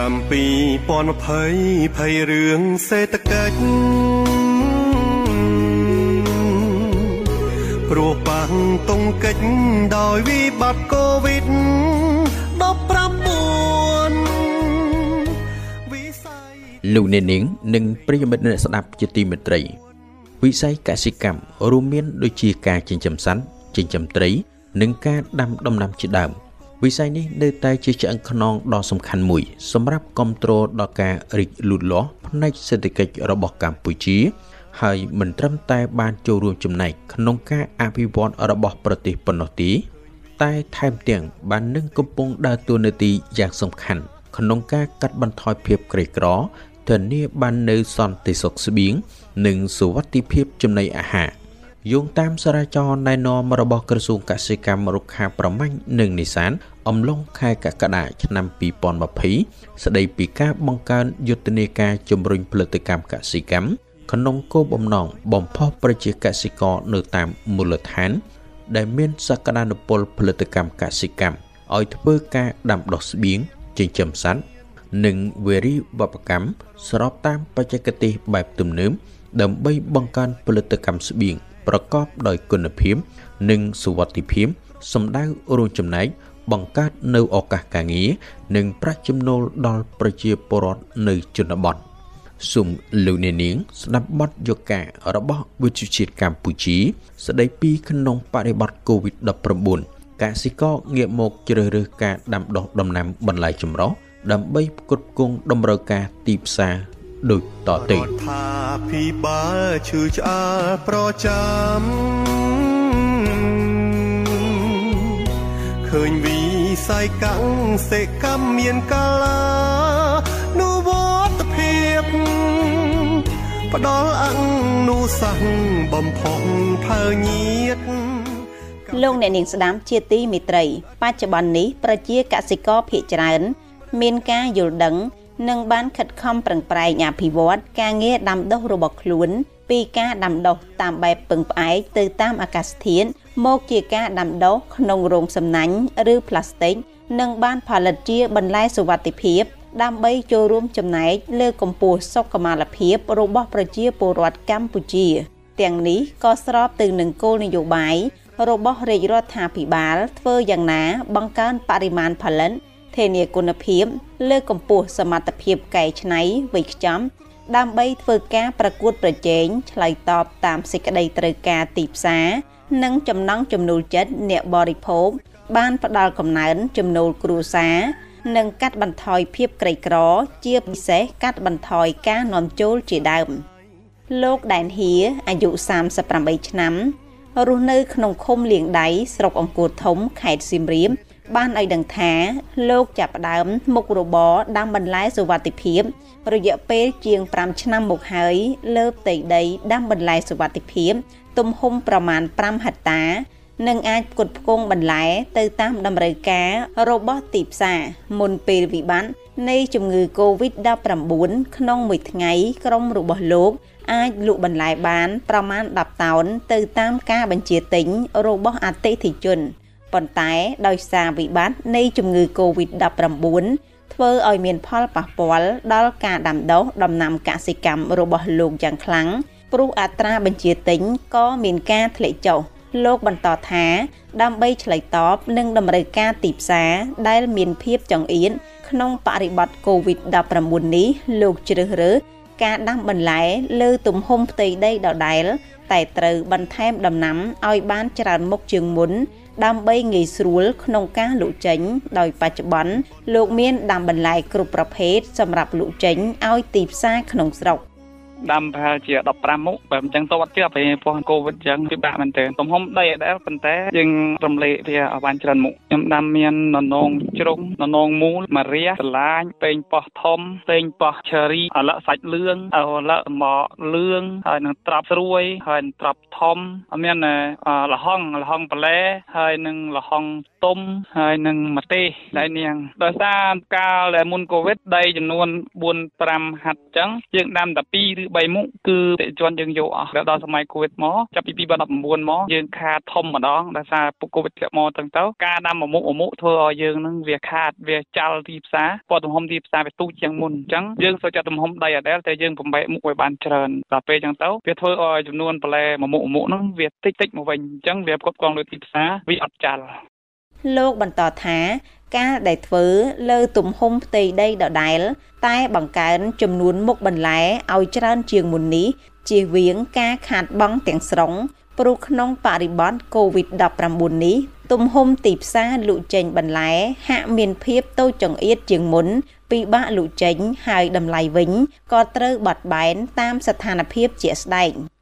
ឆ្នាំ2020ភ័យរឿងសេដ្ឋកិច្ចព្រោះប៉ះទង្គិចដោយវិបត្តិកូវីដលោកអ្នកនាងនិងប្រិយមិត្តអ្នកស្ដាប់ជាទីមេត្រី វិស័យកសិកម្មរួមមាន ដូចជាការចិញ្ចឹមសត្វចិញ្ចឹមត្រី និងការដាំដំណាំជាដើម វិស័យនេះនៅតែជាឆ្អឹងខ្នងដ៏សំខាន់មួយ សម្រាប់គ្រប់គ្រងដល់ការរីកលូតលាស់ផ្នែកសេដ្ឋកិច្ចរបស់កម្ពុជា ហើយមិនត្រឹមតែបានចូលរួមចំណែកក្នុងការអភិវឌ្ឍរបស់ប្រទេសប៉ុណ្ណោះទេតែថែមទាំងបាននឹងកំពុងដើរតួនាទីយ៉ាងសំខាន់ក្នុងការកាត់បន្ថយភាពក្រីក្រធានាបាននៅសន្តិសុខស្បៀងនិងសុវត្ថិភាពចំណីអាហារយោងតាមសារាចរណែនាំរបស់ក្រសួងកសិកម្មរុក្ខាប្រមាញ់និងនេសាទ អំឡុងខែកក្កដាឆ្នាំ2020ស្ដីពីការបង្កើនយុទ្ធនាការជំរុញផលិតកម្មកសិកម្មក្នុងគោលបំណងបំផុសប្រជាកសិករនៅតាមមូលដ្ឋាន ដែលមានសក្តានុពលផលិតកម្មកសិកម្មឲ្យធ្វើការដាំដុះស្បៀងចិញ្ចឹមសត្វនិងវារីវប្បកម្មស្របតាមបច្ចេកទេសបែបទំនើបដើម្បីបង្កើនផលិតកម្មស្បៀងប្រកបដោយគុណភាព និងសុវត្ថិភាពសម្ដៅរួមចំណែក បង្កើតនៅឱកាសការងារនិងប្រាក់ចំណូលដល់ប្រជាពលរដ្ឋនៅជនបទសូមលោកអ្នកនាងស្ដាប់បទយកការរបស់វិទ្យុជាតិកម្ពុជា ស្ដីពីក្នុងបរិបទ COVID-19 កសិករងាកមកជ្រើសរើសការដាំដុះដំណាំបន្លែចម្រុះដើម្បីផ្គត់ផ្គង់តម្រូវការទីផ្សារដូចតទៅថាភិបាលឈឺឆ្អើប្រចាំឃើញវិ ស័យកាំងសេកម្មមានកាលានុវត្តភាពផ្ដល់អនុសាសន៍បំផុសផើញៀតលោកអ្នកនាងស្ដាំជាទីមេត្រី បច្ចុប្បន្ននេះប្រជាកសិករភៀកច្រើន មានការយល់ដឹងនិងបានខិតខំប្រឹងប្រែងអភិវឌ្ឍការងារដាំដុះរបស់ខ្លួន ពីការដាំដុះតាមបែបពឹងផ្អែកទៅតាមអាកាសធាតុមកជាការដាំដុះក្នុងរោងសំណាញ់ឬផ្លាស្ទិកនិងបានផលិតជាបន្លែសុវត្ថិភាពដើម្បីចូលរួមចំណែកលើកម្ពស់សុខុមាលភាពរបស់ប្រជាពលរដ្ឋកម្ពុជា ទាំងនេះក៏ស្របទៅនឹងគោលនយោបាយរបស់រាជរដ្ឋាភិបាលធ្វើយ៉ាងណាបង្កើនបរិមាណផលិតធានាគុណភាព លើកកម្ពស់សមត្ថភាពកែច្នៃវៃខ្ចំ ដើម្បីធ្វើការប្រកួតប្រជែងឆ្លើយតបតាមសេចក្តីត្រូវការទីផ្សារនិងចំណង់ចំណូលចិត្តអ្នកបរិភោគបានផ្ដល់កំណើនចំណូលគ្រួសារនិងកាត់បន្ថយភាពក្រីក្រ ជាពិសេសកាត់បន្ថយការនាំចូលជាដើមលោកដែនហៀអាយុ38ឆ្នាំរស់នៅក្នុងឃុំលៀងដៃស្រុកអង្គរធំខេត្តសៀមរាប បានឲ្យដឹងថាលោកចាប់ផ្ដើមមុខរបរដាំបន្លែសុវត្ថិភាព រយៈពេលជាង5ឆ្នាំមកហើយលើផ្ទៃដីដាំបន្លែសុវត្ថិភាព ទំហំប្រមាណ5ហិកតានិងអាចផ្គត់ផ្គង់បន្លែទៅតាមតម្រូវការរបស់ទីផ្សារមុនពេលវិបត្តិនៃជំងឺ Covid-19 ក្នុងមួយថ្ងៃក្រុមរបស់លោកអាចលក់បន្លែបានប្រមាណ10តោនទៅតាមការបញ្ជាទិញរបស់អតិថិជន ប៉ុន្តែដោយសារវិបត្តិនៃជំងឺ Covid-19 ធ្វើឲ្យមានផលប៉ះពាល់ដល់ការដាំដុះដំណាំកសិកម្មរបស់លោកយ៉ាងខ្លាំងព្រោះអត្រាបញ្ជាទិញក៏មានការធ្លាក់ចុះលោកបន្តថា ដើម្បីឆ្លើយតបនឹងតម្រូវការទីផ្សារដែលមានភាពចង្អៀតក្នុងបរិបទ COVID-19 នេះលោកជ្រើសរើសការដាំបន្លែលើទំហំផ្ទៃដីដដែលតែត្រូវបន្ថែមដំណាំឲ្យបានច្រើនមុខជាងមុន ដើម្បីងាយស្រួលក្នុងការលក់ចេញ ដោយបច្ចុប្បន្នលោកមានដាំបន្លែគ្រប់ប្រភេទសម្រាប់លក់ចេញឲ្យទីផ្សារក្នុងស្រុក ដាំប្រហែលជា15មុខបែបអញ្ចឹងទៅអត់ជឿពេលពោះកូវីដអញ្ចឹងពិបាកមែនទែនទំហំដីដែលប៉ុន្តែយើងរំលែកវាឲ្យបានច្រើនមុខខ្ញុំដាំមានននងជ្រុងននងមូលម៉ារីសឡាញពេងប៉ោះធំពេងប៉ោះឈើរីអលសាច់លឿងអលមកលឿងហើយនឹងត្រាប់ស្រួយហើយត្រាប់ធំមានលហុងលហុងប្លែហើយនឹងលហុងទុំហើយនឹងម្ទេសដែលនាងដោយសារកាលដែលមុនកូវីដដីចំនួន4 5ហាត់អញ្ចឹងយើងដាំតែ2ឬ3មុខគឺតិជនយើងយកអស់ដល់សម័យ Covid មកចាប់ពី2019មកយើងខាតធំម្ដងដោយសារពុក Covid ធ្លាក់មកទាំងទៅការដាំមួយមុខមួយមុខធ្វើឲ្យយើងនឹងវាខាតវាចាល់ទីផ្សារពណ៌ទំហំទីផ្សារវាទូចជាងមុនអញ្ចឹងយើងសូចចាត់ទំហំដីអដែលតែយើងបំបែកមុខឲ្យបានច្រើនដល់ពេលអញ្ចឹងទៅវាធ្វើឲ្យចំនួនបន្លែមួយមុខមួយមុខហ្នឹងវាតិចតិចមកវិញអញ្ចឹងវាផ្គត់ផ្គង់លើទីផ្សារវាអត់ចាល់លោកបន្តថា ការដែលធ្វើលើទំហំផ្ទៃដីដដែល តែបង្កើនចំនួនមុខបន្លែឲ្យច្រើនជាងមុននេះជៀសវាងការខាតបង់ទាំងស្រុងព្រោះក្នុងបរិបទ COVID-19 នេះទំហំទីផ្សារលក់ចេញបន្លែហាក់មានភាពតូចចង្អៀតជាងមុនពិបាកលក់ចេញហើយតម្លៃវិញក៏ត្រូវបត់បែនតាមស្ថានភាពជាក់ស្ដែង។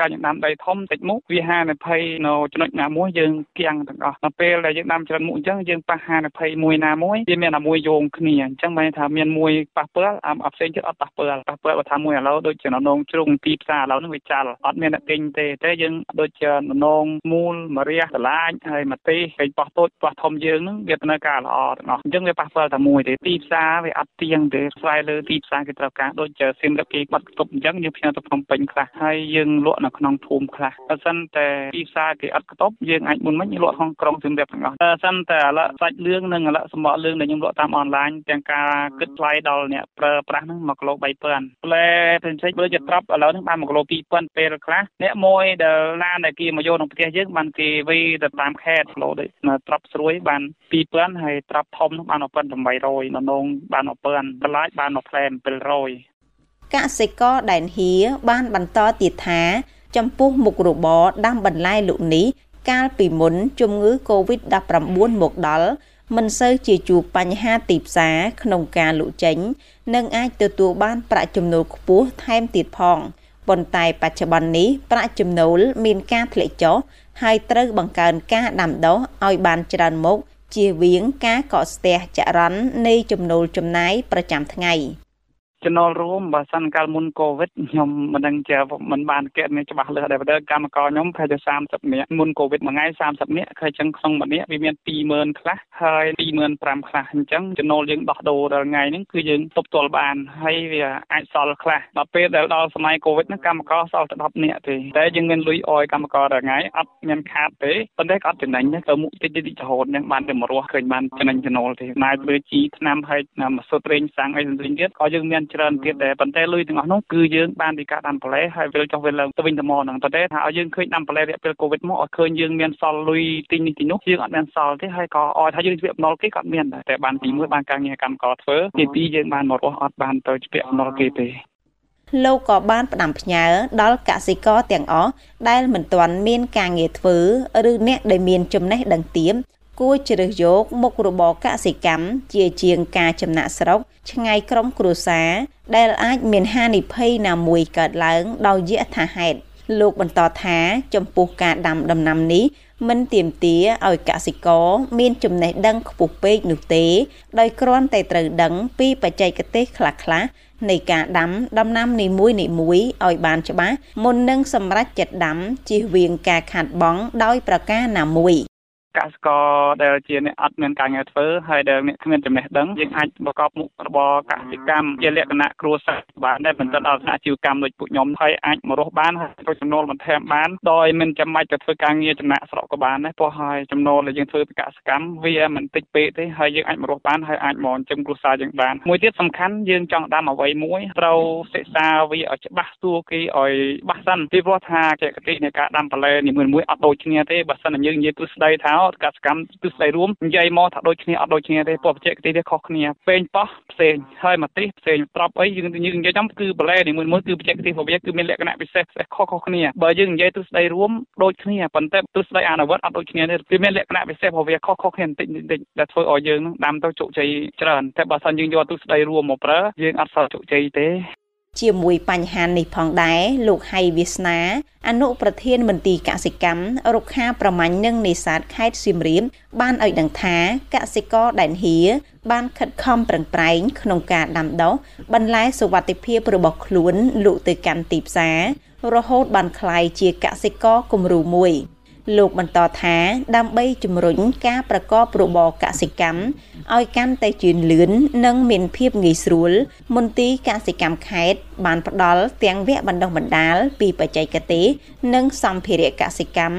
ការយើងដាំដីធំតិចមុខវាហានិភ័យនៅចំណុចណាមួយយើងគៀងទាំងអស់ដល់ពេលដែលយើងដាំច្រើនមុខអញ្ចឹងយើងប៉ះហានិភ័យមួយណាមួយវាមានតែមួយយោងគ្នាអញ្ចឹងមានថាមានមួយប៉ះពាល់អាផ្សេងទៀតអត់ប៉ះពាល់ប៉ះពាល់បើថាមួយឥឡូវដូចជានងជ្រុងទីផ្សារឥឡូវហ្នឹងវាចាល់អត់មានអ្នកទិញទេតែយើងដូចជានងមូលមរះតឡាចហើយមកទេពេញប៉ោះតូចប៉ោះធំយើងហ្នឹងវាដំណើរការល្អទាំងអស់អញ្ចឹងវាប៉ះពាល់តែមួយទេទីផ្សារវាអត់ទៀងទេស្វែងលើទីផ្សារគេត្រូវការដូចជាសៀមរាបគេបាត់គប់អញ្ចឹងយើងផ្ញើទៅភ្នំពេញខ្លះហើយយើងលក់នៅក្នុងភូមិខ្លះបើសិនតែទីផ្សារគេអត់ខ្ទប់យើងអាចមុនមិញលក់ក្នុងក្រុងសៀមរាបទាំងអស់បើសិនតែឥឡូវសាច់លឿងនិងឥឡូវសម្បកលឿងដែលខ្ញុំលក់តាមអនឡាញទាំងការគិតថ្លៃដល់អ្នកប្រើប្រាស់ហ្នឹង1គីឡូ3000ផ្លែផ្សេងៗបើជាត្រប់ឥឡូវហ្នឹងបាន1គីឡូ2000ពេលខ្លះអ្នកមួយដែលឡានដែលគេមកយកក្នុងផ្ទះយើងបានគេវីទៅតាមខេត្តគីឡូដូចត្រប់ស្រួយបាន2000ហើយត្រប់ធំនោះបាន1800ននងបាន1000តឡាចបាន1ផ្លែ700កសិករដែនហៀបានបន្តទៀតថា ចំពោះមុខរបរដាំបន្លែលក់នេះកាលពីមុនជំងឺ Covid-19 មកដល់មិនសូវជាជួបបញ្ហាទីផ្សារក្នុងការលក់ចេញ និងអាចទទួលបានប្រាក់ចំណូលខ្ពស់ថែមទៀតផងប៉ុន្តែបច្ចុប្បន្ននេះប្រាក់ចំណូលមានការធ្លាក់ចុះហើយត្រូវបង្កើនការដាំដុះឲ្យបានច្រើនមុខជៀសវាងការកកស្ទះចរន្តនៃចំណូលចំណាយប្រចាំថ្ងៃ។ ចំណូលរួមបើសិនកាលមុនកូវីដខ្ញុំមិនដឹងជាមិនបានគណនាច្បាស់លាស់ដែរបើកម្មករខ្ញុំប្រហែលជា30នាក់មុនកូវីដមួយថ្ងៃ30នាក់គឺអញ្ចឹងក្នុងមួយនាក់វាមាន20000ខ្លះហើយ25000ខ្លះអញ្ចឹងចំណូលយើងដោះដូរដល់ថ្ងៃហ្នឹងគឺយើងទប់ទល់បានហើយវាអាចសល់ខ្លះដល់ពេលដែលដល់សម័យកូវីដហ្នឹងកម្មករសល់តែ10នាក់ទេតែយើងមានលុយអយកម្មករដល់ថ្ងៃអត់មានខាតទេប៉ុន្តែក៏អត់ចំណេញដែរទៅមុខតិចតិចរហូតហ្នឹងបានតែមករស់ឃើញបានចំណេញចំណូលទេណាយធ្វើជីឆ្នាំហើយមកសុទ្ធរេងសាំងអីផ្សេងទៀតក៏យើងមានច្រើនទៀតដែរប៉ុន្តែលុយទាំងអស់នោះគឺយើងបានពីការដាំបន្លែហើយវិលចុះវិលឡើងទៅវិញទៅមកហ្នឹងប៉ុន្តែថាឲ្យយើងឃើញដាំបន្លែរយៈពេលកូវីដមកឲ្យឃើញយើងមានសល់លុយទិញនេះទិញនោះយើងអត់មានសល់ទេហើយក៏ឲ្យថាយើងជាបំណុលគេក៏អត់មានដែរតែបានទីមួយបានការងារកម្មករធ្វើទីពីរយើងបានមករស់អត់បានទៅជាបំណុលគេទេលោកក៏បានផ្ដាំផ្ញើដល់កសិករទាំងអស់ដែលមិនទាន់មានការងារធ្វើឬអ្នកដែលមានចំណេះដឹងទៀម គួរជ្រើសយកមុខរបរកសិកម្មជាជាងការចំណាក់ស្រុកឆ្ងាយក្រុមគ្រួសារដែលអាចមានហានិភ័យណាមួយកើតឡើងដោយយថាហេតុលោកបន្តថាចំពោះការដាំដំណាំនេះមិនទៀមទាឲ្យកសិករមានចំណេះដឹងខ្ពស់ពេកនោះទេដោយគ្រាន់តែត្រូវដឹងពីបច្ចេកទេសខ្លះៗនៃការដាំដំណាំនីមួយៗឲ្យបានច្បាស់មុននឹងសម្រេចចិត្តដាំជៀសវាងការខាតបង់ដោយប្រការណាមួយ កសិករដែលជាអ្នកអត់មានការងារធ្វើហើយដែលអ្នកគ្មានចំណេះដឹងយើងអាចប្រកបមុខរបរកសិកម្មជាលក្ខណៈគ្រួសារបានដែរបន្តដល់ថ្នាក់ជីវកម្មដូចពួកខ្ញុំហើយអាចមករស់បានហើយរកចំណូលបន្ថែមបានដោយមិនចាំបាច់ទៅធ្វើការងារចំណាក់ស្រុកក៏បានដែរព្រោះហើយចំណូលដែលយើងធ្វើពីកសិកម្មវាមិនតិចពេកទេហើយយើងអាចមករស់បានហើយអាចមកចិញ្ចឹមគ្រួសារយើងបានមួយទៀតសំខាន់យើងចង់ដាំអ្វីមួយត្រូវសិក្សាវាឲ្យច្បាស់ស្ទួគេឲ្យច្បាស់សិនពីព្រោះថាចេតតិនៃការដាំបន្លែនីមួយៗអត់ដូចគ្នាទេបើសិនយើងនិយាយទ្រឹស្ដីថាកសកម្មទិសដៅរួមនិយាយមកថាដូចគ្នាអត់ដូចគ្នាទេព្រោះបច្ចេកទេសវាខុសគ្នាពេញប៉ោះផ្សេងហើយមកទេសផ្សេងត្រប់អីយើងយើងនិយាយចំគឺបន្លែនីមួយៗគឺបច្ចេកទេសរបស់វាគឺមានលក្ខណៈពិសេសខុសៗគ្នាបើយើងនិយាយទិសដៅរួមដូចគ្នាប៉ុន្តែទិសដៅអនុវត្តអត់ដូចគ្នាទេវាមានលក្ខណៈពិសេសរបស់វាខុសៗគ្នាបន្តិចបន្តិចដែលធ្វើឲ្យយើងដាំទៅជោគជ័យច្រើនតែបើសិនយើងយកទិសដៅរួមមកប្រើយើងអត់សូវជោគជ័យទេ ជាមួយបញ្ហានេះផងដែរលោកហៃវាសនាអនុប្រធានមន្ទីរកសិកម្មរុក្ខាប្រមាញ់និងនេសាទខេត្តសៀមរាបបានឲ្យដឹងថាកសិករដែនហៀបានខិតខំប្រឹងប្រែងក្នុងការដាំដុះបន្លែសុវត្ថិភាពរបស់ខ្លួនលក់ទៅកាន់ទីផ្សាររហូតបានក្លាយជាកសិករគំរូមួយ លោកបន្តថាដើម្បីជំរុញការប្រកបរបរកសិកម្មឲ្យកាន់តែជឿនលឿននិងមានភាពងាយស្រួល មន្ទីរកសិកម្មខេត្តបានផ្ដល់ទាំងវគ្គបណ្ដុះបណ្ដាលពីបច្ចេកទេសនិងសម្ភារៈកសិកម្ម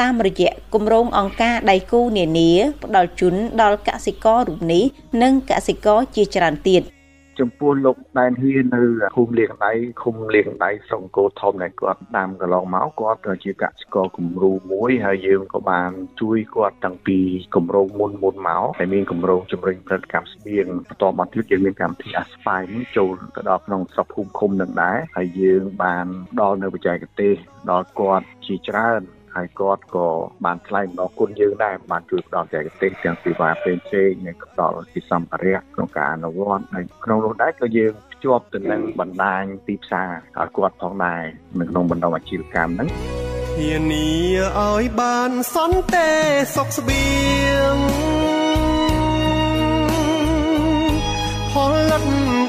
តាមរយៈគម្រោងអង្គការដៃគូនានាផ្ដល់ជូនដល់កសិកររូបនេះនិងកសិករជាច្រើនទៀត។ ចំពោះលោកដែនហ៊ានៅភូមិលៀងដៃឃុំលៀងដៃស្រុកអង្គរធំដែលគាត់ដាំកន្លងមកគាត់ក៏ជាកសិករគំរូមួយហើយយើងក៏បានជួយគាត់តាំងពីគម្រោងមុនមុនមកតែមានគម្រោងជំរុញផលិតកម្មស្បៀងបន្តមកទៀតយើងមានកម្មវិធីអាស្ប៉ៃនេះចូលទៅដល់ក្នុងស្រុកភូមិឃុំនឹងដែរហើយយើងបានដល់នៅបច្ចេកទេសដល់គាត់ជាច្រើន ហើយគាត់ក៏បានថ្លែងអំណរគុណយើងដែរបានជួយផ្ដល់បច្ចេកទេសទាំងសេវាផ្សេងផ្សេងនិងផ្ដល់ទីសម្ភារៈក្នុងការអនុវត្តហើយក្នុងនោះដែរក៏យើងភ្ជាប់ទៅនឹងបណ្ដាញទីផ្សារឲ្យគាត់ផងដែរនៅក្នុងបណ្ដុំអាជីវកម្មហ្នឹងធានាឲ្យបានសន្តិសុខស្បៀងផលិត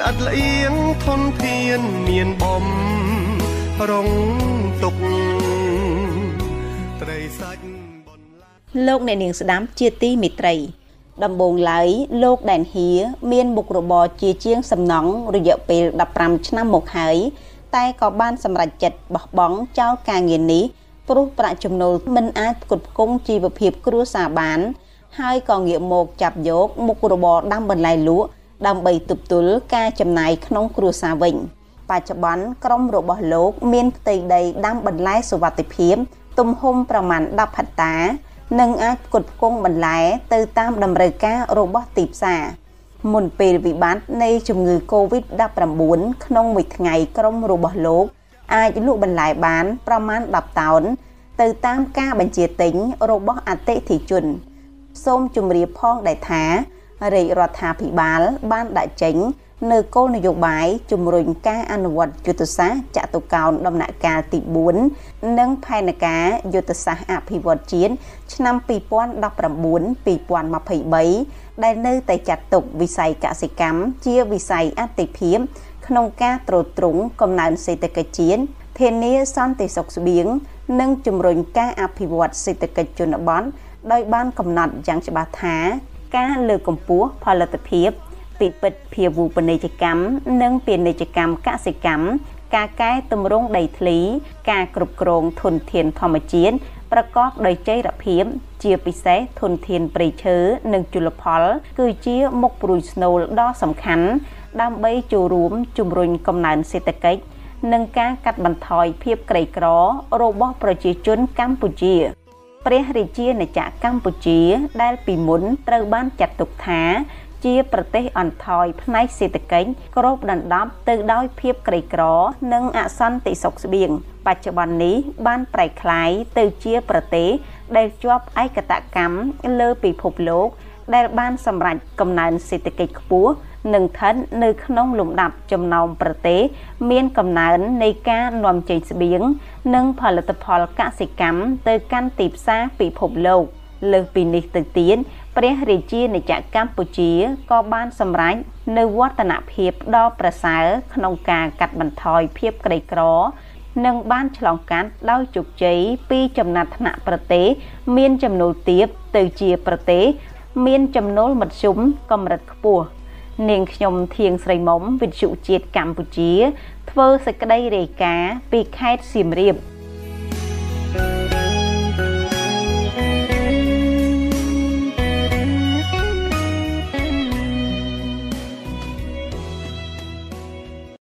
ឥតលៀងធនធានមានបំរងទុក លោកអ្នកនាងស្ដាំជាទីមេត្រី ដំបូងឡើយលោកដែនហៀមានមុខរបរជាជាងសំណង់រយៈពេល15ឆ្នាំមកហើយតែក៏បានសម្រេចចិត្តបោះបង់ចោលការងារនេះព្រោះប្រាក់ចំណូលមិនអាចផ្គត់ផ្គង់ជីវភាពគ្រួសារបាន ហើយក៏ងាកមកចាប់យកមុខរបរដាំបន្លែលក់ដើម្បីទប់ទល់ការចំណាយក្នុងគ្រួសារវិញ បច្ចុប្បន្នក្រុមរបស់លោក មានផ្ទៃដីដាំបន្លែសុវត្ថិភាព ទំហំប្រមាណ10ហិកតា និងអាចផ្គត់ផ្គង់បន្លែទៅតាមតម្រូវការរបស់ទីផ្សារមុនពេលវិបត្តិនៃជំងឺ Covid-19 ក្នុងមួយថ្ងៃក្រុមរបស់លោក អាចលក់បន្លែបានប្រមាណ10តោនទៅតាមការបញ្ជាទិញរបស់អតិថិជន សូមជម្រាបផងដែរថារាជរដ្ឋាភិបាលបានដាក់ចេញ នៅគោលនយោបាយជំរុញការអនុវត្តយុទ្ធសាស្ត្រចតុកោណដំណាក់កាលទី4និងផែនការយុទ្ធសាស្ត្រអភិវឌ្ឍជាតិឆ្នាំ2019-2023ដែលនៅតែចាត់ទុកវិស័យកសិកម្មជាវិស័យអតិភិបក្នុងការត្រួតត្រងកំណើនសេដ្ឋកិច្ចជាតិធានាសន្តិសុខស្បៀងនិងជំរុញការអភិវឌ្ឍសេដ្ឋកិច្ចជនបទដោយបានកំណត់យ៉ាងច្បាស់ថា ការលើកកម្ពស់ផលិតភាព ពិពិតភាវូបនីយកម្មនិងពាណិជ្ជកម្មកសិកម្មការកែតម្រង់ដីធ្លី ការគ្រប់គ្រងធនធានធម្មជាតិប្រកបដោយចីរភាព ជាពិសេសធនធានព្រៃឈើនិងជលផល គឺជាមុខព្រួយស្នូលដ៏សំខាន់ ដើម្បីចូលរួមជំរុញកំណើនសេដ្ឋកិច្ចនិងការកាត់បន្ថយភាពក្រីក្ររបស់ប្រជាជនកម្ពុជាព្រះរាជាណាចក្រកម្ពុជាដែលពីមុនត្រូវបានចាត់ទុកថា ជាប្រទេសអន់ថយផ្នែកសេដ្ឋកិច្ចគ្របដណ្ដប់ទៅដោយភាពក្រីក្រ និងអសន្តិសុខស្បៀងបច្ចុប្បន្ននេះបានប្រែក្លាយទៅជាប្រទេសដែលជាប់ឯកតកម្មលើពិភពលោកដែលបានសម្រេចកំណើនសេដ្ឋកិច្ចខ្ពស់និងស្ថិតនៅក្នុងលំដាប់ចំណោមប្រទេសមានកំណើននៃការនាំចេញស្បៀងនិងផលិតផលកសិកម្មទៅកាន់ទីផ្សារពិភពលោកលើសពីនេះទៅទៀត ព្រះរាជាណាចក្រកម្ពុជាក៏បានសម្រេចនៅវឌ្ឍនភាពដ៏ប្រសើរក្នុងការកាត់បន្ថយភាពក្រីក្រ និងបានឆ្លងកាត់ដោយជោគជ័យពីចំណាត់ថ្នាក់ប្រទេស មានចំណូលទាបទៅជាប្រទេស មានចំណូលមធ្យមកម្រិតខ្ពស់នាងខ្ញុំធៀងស្រីមុំវិទ្យុជាតិកម្ពុជា ធ្វើសេចក្តីរាយការណ៍ពីខេត្តសៀមរាប